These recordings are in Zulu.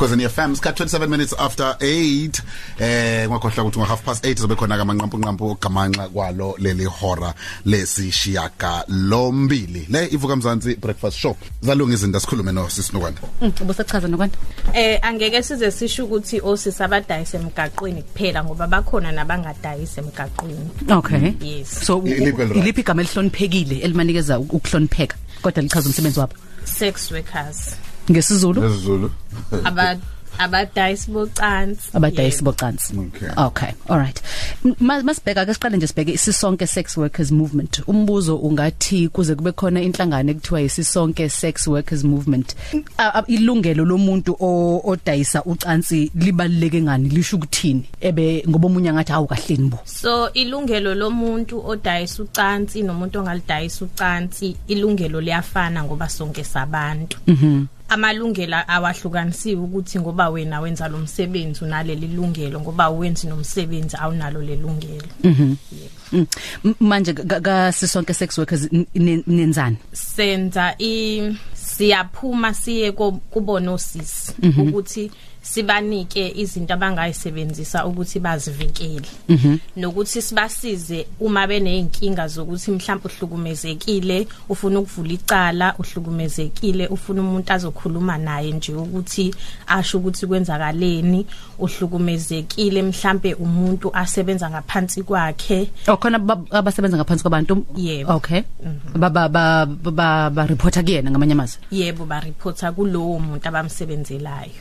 Khosini FM ska 27 minutes after 8 eh ngakhohlwa ukuthi ngo half past 8 zobe khona kamanqampu nqampu gamanxa kwalo leli hora lesishiyaka lombili. Le ivuka mzansi breakfast show. Zalunga izinto sikhulume no sisinokwana ubusachaza nokwani Eh angeke size sisho ukuthi osisi abadayisa emgaqweni kuphela ngoba bakhona nabangadayisa emgaqweni. okay. Yes. so iliphi igama elihloniphekile elimanikeza ukuhlonipheka? Kodwa lichaza umsebenzi wabo. Sex workers. Ngesizulu? Lesizulu Aba abadayisi bocansi. abadayisi bocansi. Okay. okay all right. Masibheka ke siqale nje sibheke isisonke sex workers movement. Umbuzo ungathi kuze kube khona inhlangano ekuthiwa isisonke sex workers movement ilungelo lomuntu o- odayisa ucansi libaluleke ngani? Lisho ukuthini? Ebe ngoba umunye ngathi awu kahleni bo So ilungelo lomuntu odayisa ucansi nomuntu ongalidayisa ucansi ilungelo liyafana ngoba sonke sabantu. Mhm. Amalungelo awahlukanisiwe ukuthi ngoba wena wenza lo msebenzi unaleli lungelo ngoba wenzi nomsebenzi awunalo lelungelo. Mm. M- manje ka- ka sisonke sex workers nenzani? Senza i siyaphuma siye kubona osisi ukuthi sibanike izinto abangayisebenzisa ukuthi bazivikele. Nokuthi sibasize uma beneyinkinga zokuthi mhlawumbe uhlukumezekile ufuna ukuvula icala uhlukumezekile ufuna umuntu azokhuluma naye nje ukuthi asho ukuthi kwenzakaleni uhlukumezekile mhlambe umuntu asebenza ngaphansi kwakhe. Okhona ba- abasebenza ngaphansi kwabantu Yebo. okay ba ba ba ba, ba reporta kuyena ngamanye amazwi yebo ba reporta kulowo muntu abamsebenzelayo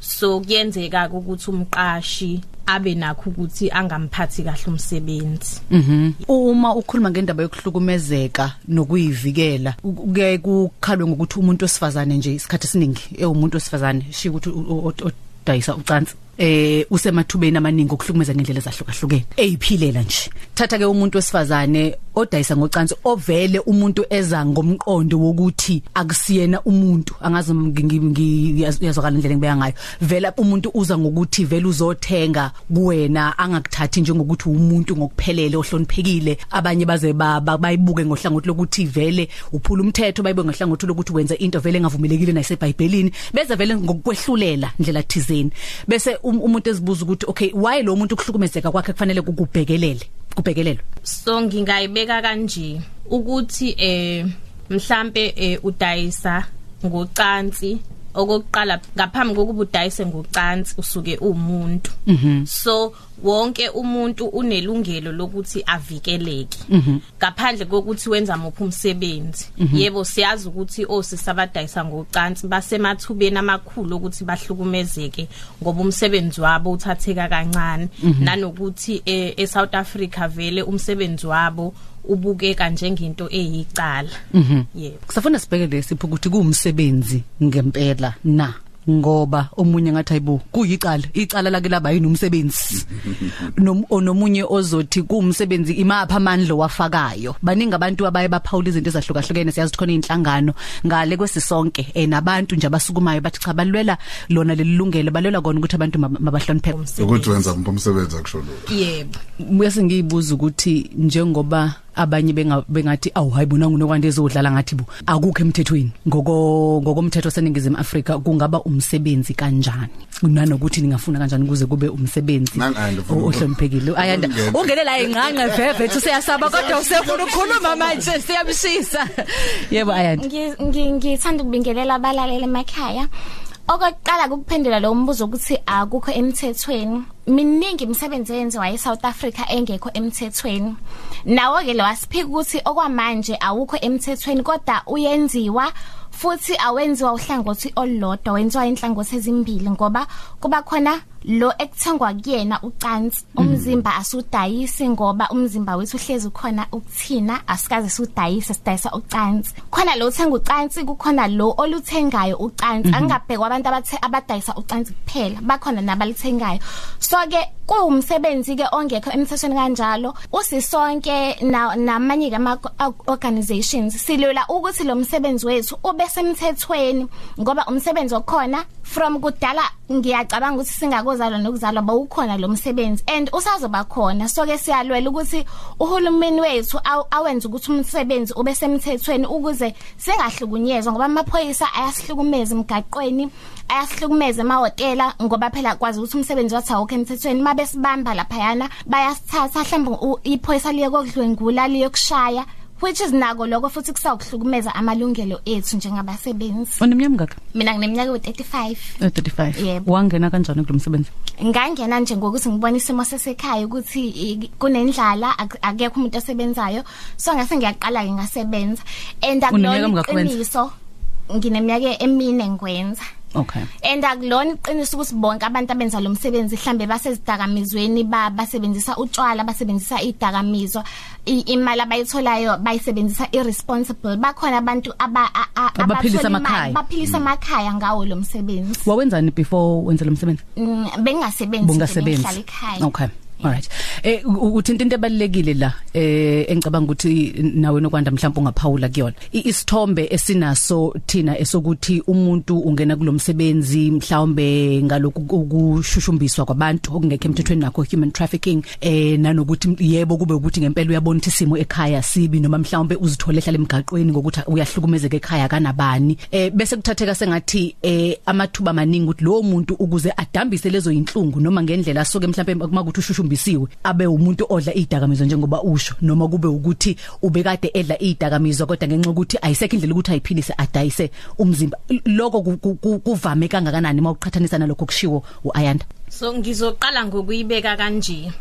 so kuyenzeka ukuthi umqashi abe nakho ukuthi angamphathi kahle umsebenzi Mhm. Uma ukhuluma ngendaba yokuhlukumezeka nokuyivikela kuke kukhalwe ngokuthi umuntu osifazane nje isikhathi esiningi ewumuntu osifazane shi ukuthi odayisa ucansi eh usemathubeni amaningi okuhlukumeza ngendlela ezahlukahlukene. Eyiphilela nje. Thatha ke umuntu wesifazane odayisa ngocansi ovele umuntu eza ngomqondo wokuthi akusiyena umuntu angazi ngiyazwakala indlela ngibeka ngayo. Vela umuntu uza ngokuthi vele uzothenga kuwena angakuthathi njengokuthi umuntu ngokuphelele ohloniphekile. Abanye baze ba- ba- bayibuke ngohlangothi lokuthi vele uphula umthetho bayibuke ngohlangothi lokuthi wenza into vele engavumelekile naseBhayibhelini bese vele ngokukwehlulela indlela thizeni. Bese umuntu ezibuza ukuthi okay why lo muntu kuhlukumezeka kwakhe kufanele kubhekelele kubhekelelo so ngingayibeka kanje ukuthi eh mhlambe eh, udayisa ngocansi okokuqala ngaphambi kokuba udayise ngocansi usuke umuntu so wonke umuntu unelungelo lokuthi avikeleke. Ngaphandle kokuthi wenza muphi umsebenzi. Yebo siyazi ukuthi osisi abadayisa ngocansi basemathubeni amakhulu ukuthi bahlukumezeke ngoba umsebenzi wabo uthatheka kancane. Nanokuthi eSouth Africa vele umsebenzi wabo ubukeka njengento eyicala. Yebo. Kusafuna sibheke lesipho ukuthi kuumsebenzi ngempela na? Ngoba omunye ngathi ayibo kuyicala icala lake laba yini umsebenzi Nom- onomunye ozothi kuumsebenzi imapha amandla wafakayo baningi abantu abaye baphawula izinto ezahlukahlukene siyazi khona inhlangano ngale kwesisonke eh nabantu nje abasukumayo bathi cha balwela lona lelungelo balwela kona ukuthi abantu mab- mabahlonipheke. Ukuthi wenza umpho umsebenzi akusho lo yebo. Bese ngiyibuza ukuthi njengoba abanye benga- bengathi awu hayibona ngunokwande ezodlala ngathi bu akukho emthethweni. Ngoko ngokomthetho seningizimu Afrika kungaba umsebenzi kanjani? Nanokuthi ningafuna kanjani kuze kube umsebenzi Nangu Ayanda, ufuna o- ohloniphekile? ayanda Ungene. ungene la ingqanqe veve uthi siyasaba kodwa usefuna ukukhuluma manje siyamshisa. Yebo ayanda. Ngi- ngi- ngithanda ukubingelela abalaleli emakhaya. Okokuqala ukuphendula lo mbuzo ukuthi akukho emthethweni. Miningi imisebenzi eyenziwa eSouth Africa engekho emthethweni. Nawo ke lo wasiphika ukuthi okwamanje awukho emthethweni kodwa uyenziwa. Futhi awenziwa uhlangothi olulodwa wenziwa inhlangothi ezimbili ngoba kuba khona lo ekuthengwa kuyena ucansi. Umzimba asudayisi ngoba umzimba wethu uhlezi khona ukuthina asikaze sudayise sidayisa ucansi. Khona lo uthenga ucansi kukhona lo oluthengayo ucansi. Angabhekwa abantu abathe abadayisa ucansi kuphela bakhona nabalithengayo so ke kuwumsebenzi ke ongekho emthethweni kanjalo. Usisonke na- namanye ke ama organizations. Silwela ukuthi lo msebenzi wethu ube ube semthethweni ngoba umsebenzi okhona from kudala ngiyacabanga ukuthi singakozalwa nokuzalwa bawukhona lo msebenzi. And usazoba khona. So ke siyalwela ukuthi uhulumeni wethu aw- awenze ukuthi umsebenzi ube semthethweni ukuze singahlukunyezwa ngoba amaphoyisa ayasihlukumeza emgaqweni ayasihlukumeza emahotela ngoba phela kwazi ukuthi umsebenzi wathi awukho emthethweni. Mabe sibamba laphayana bayasithatha mhlawumbe u- iphoyisa liye kokudlwengula liye kushaya which is nako lokho futhi kusawuhlukumeza amalungelo ethu njengabasebenzi. Uneminyaka mingaka mina ngineminyaka u35 Eh, 35 Yebo. wangena kanjani kulo msebenzi ngangena nje ngokuthi ngibona isimo sesekhaya ukuthi i- kunendlala ak- akekho umuntu osebenzayo. So ngase ngiyaqala ke ngasebenza. And Uneminyaka akulona mingaki wenza? iqiniso ngineminyaka emine ngikwenza. Okay. And akulona iqiniso ukuthi bonke abantu abenza lo msebenzi mhlambe basezidakamizweni ba basebenzisa utshwala basebenzisa idakamizwa i- imali abayitholayo bayisebenzisa irresponsible bakhona abantu aba a- a- Abaphilisa abathola imali, amakhaya. baphilisa amakhaya ngawo lo msebenzi. Wawenzani before wenza lo msebenzi? Mm, bengasebenzi nje, bungasebenzi. bengihlala ekhaya. Okay. Alright eh u- uthinta into ebalekile la eh engicabanga ukuthi nawe nokwanda mhlawumbe ungaphawula kuyona I- isithombe esinaso thina esokuthi umuntu ungena kulomsebenzi mhlawumbe ngalokhu ukushushumbiswa kwabantu okungekho emthethweni nakho human trafficking eh nanokuthi yebo kube ukuthi ngempela uyabona ukuthi isimo ekhaya sibi noma mhlawumbe uzithole ehlala emgaqweni ngokuthi uyahlukumezeka ekhaya kanabani. Eh bese kuthatheka sengathi eh amathuba amaningi ukuthi lo muntu ukuze adambise lezo inhlungu noma ngendlela asuke mhlawumbe makuthi ushushumbi abe umuntu odla izidakamizwa njengoba usho noma kube ukuthi ubekade edla izidakamizwa kodwa ngenxa ukuthi ayisekho indlela ukuthi ayiphilise adayise umzimba. Lokho ku- ku- ku- kuvame kangakanani mawuqhathanisa nalokho kushiwo uAyanda? So ngizoqala ngokuyibeka kanje.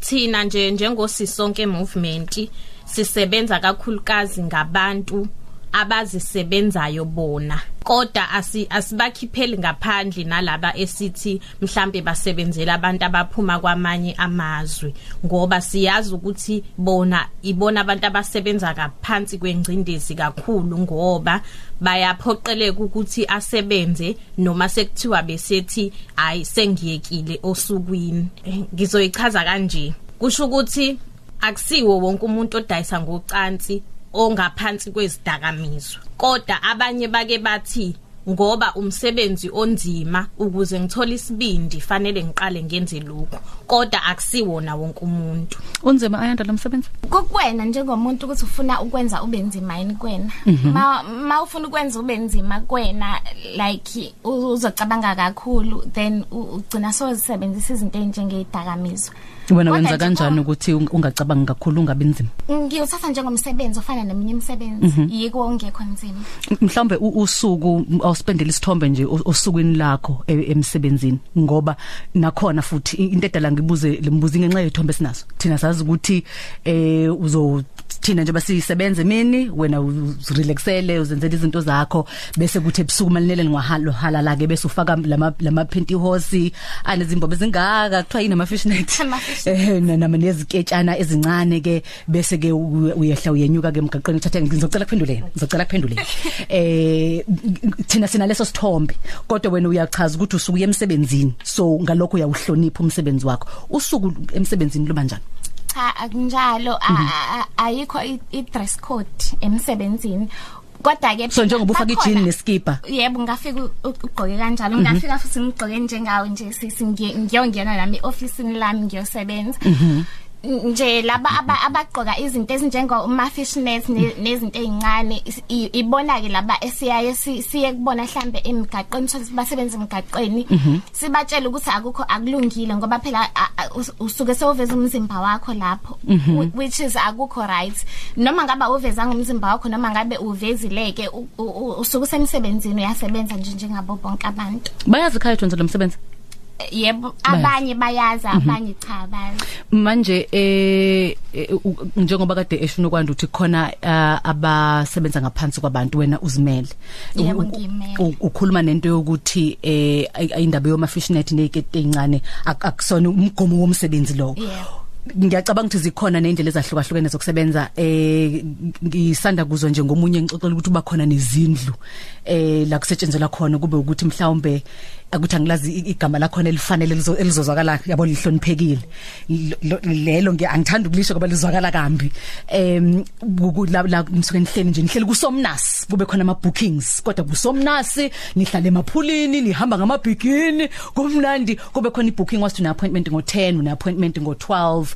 Thina nje njengosisonke movement sisebenza kakhulukazi ngabantu abazisebenzayo bona. Kodwa asi asibakhipheli ngaphandle nalaba esithi mhlambe basebenzela abantu abaphuma kwamanye amazwe ngoba siyazi ukuthi bona ibona abantu abasebenza kaphansi kwengcindezi kakhulu ngoba bayaphoqeleka ukuthi asebenze noma sekuthiwa besethi hayi sengiyekile osukwini. Eh, ngizoyichaza kanje. Kusho ukuthi akusiwo wonke umuntu odayisa ngocansi ongaphansi kwezidakamizwa. Kodwa abanye bake bathi ngoba umsebenzi onzima ukuze ngithole isibindi fanele ngiqale ngenze lokho kodwa akusiwona wonke umuntu. Unzima Ayanda lo msebenzi kukwena njengomuntu ukuthi ufuna ukwenza ube nzima yini kwena ma ma ufuna ukwenza ube nzima kwena like u- uzocabanga kakhulu then u- ugcina sozisebenzisa izinto ezinjengezidakamizwa wena Kodwa wenza nje kanjani ko- ukuthi ung- ungacabangi kakhulu ungabi nzima? Ngiyothatha njengomsebenzi ofana neminye imisebenzi yiko ongekho nzima. Mhlawumbe u- usuku awuspendele isithombe nje o- osukwini lakho e- emsebenzini ngoba nakhona futhi i- into edala ngibuze lembuzi ngenxa yethombe sinaso thina sazi ukuthi eh uzo thina nje basisebenze mini wena uzirelaxele uzenzele izinto zakho bese kuthi ebusuku malinele ngwahalo halala ke bese ufaka lama lama pantyhose anezimbobo ezingaka kuthiwa yini ama fishnet Ama-fishnet. eh na- nama neziketshana ezincane ke bese ke u- uyehla uyenyuka ke emgaqweni uthathe ngizocela kuphenduleni ngizocela kuphenduleni eh thina sina leso sithombe kodwa wena uyachaza ukuthi usuku emsebenzini. So ngalokho uyawuhlonipha umsebenzi wakho. Usuku emsebenzini luba njani? Cha akunjalo. A- ayikho i- i-dress code emsebenzini. Kodwa ke so njengoba ufaka ijini neskipa? Yebo ngafika ugqoke kanjalo. Ngafika futhi ngigqoke njengawe nje sisi ngiyongena nami officeini lami ngiyosebenza. Nje laba aba- abagqoka izinto ezinjengo fishnet nezinto ezincane is- i- ibona ke laba esiyaye si- siye kubona mhlambe emigaqweni sokuthi basebenza emigaqweni sibatshela ukuthi akukho akulungile ngoba phela a- a- us- usuke sewuveza umzimba wakho lapho whi- which is akukho right. Noma ngabe uvezanga umzimba wakho noma ngabe uvezileke u- u- u- usuke usemsebenzini uyasebenza nje njengabo bonke abantu. Bayazi khaya wenza lo msebenzi? Yebo abanye bayazi abanye cha abazi manje eh eh, u- njengoba kade esho kwanda ukuthi khona ah, abasebenza ngaphansi kwabantu wena uzimele. Yebo, U- u- ngiyimele. u- ukhuluma nento yokuthi eh ay- indaba yoma fishnet nezikete ezincane ak- akusona umgomo womsebenzi lo Yebo. Ngiyacabanga ukuthi zikhona neindlela ezahlukahlukene zokusebenza eh ngisanda kuzwa nje ngomunye ngixoxela ukuthi uba khona nezindlu eh la kusetshenzela khona kube ukuthi mhlawumbe akuthi angilazi i- igama lakho elifanele elizo- elizozwakala yabo lihloniphekile. Lo- lo- lelo nge angithanda ukulisho ngoba lizwakala kambi. Em kuku- la la ngisuke nihleli nje nihleli kusomnasi. Kube khona ama bookings kodwa kusomnasi nihlala emaphulini nihamba ngamabhigini kumnandi kube khona ibooking wasithi une appointment ngo10 une appointment ngo12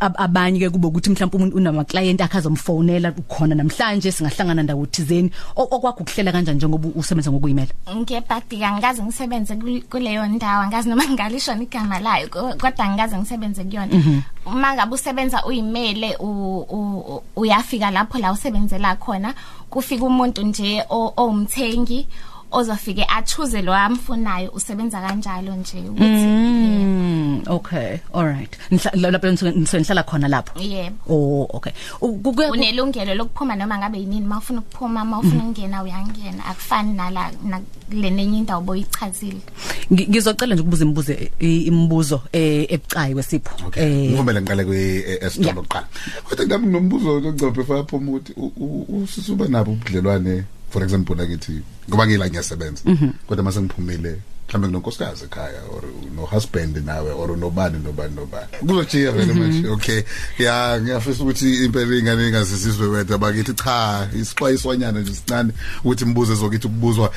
Ab- abanye ke kube ukuthi mhlawumbe umuntu unama client akhe azomfonela ukhona namhlanje singahlangana ndawo thizeni. O- okwakho ukuhlela kanjani njengoba usebenza ngokuyimela? Ngebhadika ngikaze ngisebenze kul- kuleyo ndawo. Angazi noma ngalisho igama layo ko- kodwa ngikaze ngisebenze kuyona. Uma ngabe usebenza uyimele u- u- u- uyafika lapho la usebenzela khona kufika umuntu nje o- owumthengi ozofike achuze lo amfunayo usebenza kanjalo nje ukuthi Mm okay all right. Nihla- lapho nisuke nisuke nihlala khona lapho? Yebo. Oh okay. U- kuke unelungelo lokuphuma noma ngabe yinini mawufuna ukuphuma mawufuna ukungena uyangena. Akufani nala le nenye indawo boyichazile Ngi- ngizocela nje ukubuza imibuzo i- imibuzo eh ebucayi kwesipho Okay. Ngivumela ngiqale kwe esitolo oqala. Kodwa ngami nombuzo ongcaphe faphuma ukuthi u- u- usisuba nabo ubudlelwane for example lakithi ngoba ngila ngiyasebenza. Kodwa mase ngiphumile mhlambe kunonkosikazi ekhaya or no husband nawe or nobani nobani nobani. Kuzojiya vele manje. Okay. Ya ngiyafisa ukuthi impela ingane ingazizizwe wedwa bakithi cha isixwayiswanyana nje sincane ukuthi mbuze zokithi ukubuzwa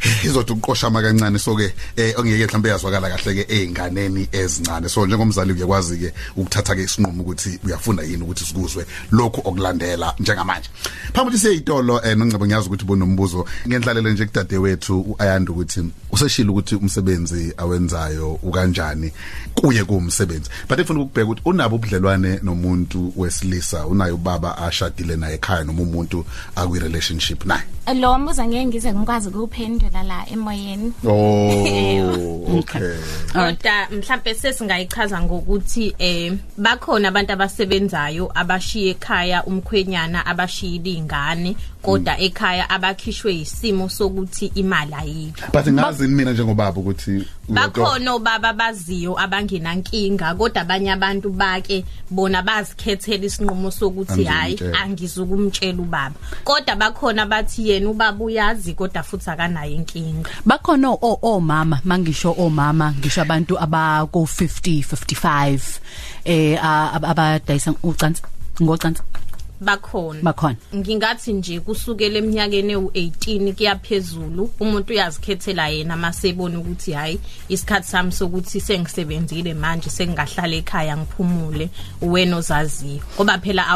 izothi uqoshama kancane so ke eh ongeke mhlambe yazwakala kahle ke einganeni ezincane. So njengomzali uyakwazi ke ukuthatha ke isinqumo ukuthi uyafuna yini ukuthi sikuzwe lokhu okulandela njengamanje. Phambi ukuthi siyitolo eh nongcebo ngiyazi ukuthi bonombuzo ngendlalelo nje kudade wethu uayanda ukuthi useshila ukuthi umsebenzi awenzayo ukanjani kuye kuumsebenzi but efuna ukubheka ukuthi unabo ubudlelwane nomuntu wesilisa unayo ubaba ashadile naye ekhaya noma umuntu akwi relationship naye. Lo mbuzo ngeke ngize ngikwazi ukuphendula la emoyeni. Oh, okay. kodwa mhlambe sesingayichaza ngokuthi eh bakhona abantu abasebenzayo abashiya ekhaya umkhwenyana abashiyile ingane kodwa ekhaya abakhishwe isimo sokuthi imali ayikho. But ngazi mina njengobaba ukuthi bakhona obaba baziyo abangenankinga kodwa abanye abantu bake bona bazikhethela isinqumo sokuthi hayi angizukumtshela ubaba. Kodwa bakhona bathi yena ubaba uyazi kodwa futhi akanayo inkinga. Bakhona o omama mangisho omama ngisho abantu abako 50 55 eh abadayisa ucansi ngocansi. Bakhona. Bakhona. Ngingathi nje kusukela eminyakeni ewu18 kuyaphezulu umuntu uyazikhethela yena masebona ukuthi hayi isikhathi sami sokuthi sengisebenzile manje sengingahlala ekhaya ngiphumule wena ozaziyo. Ngoba phela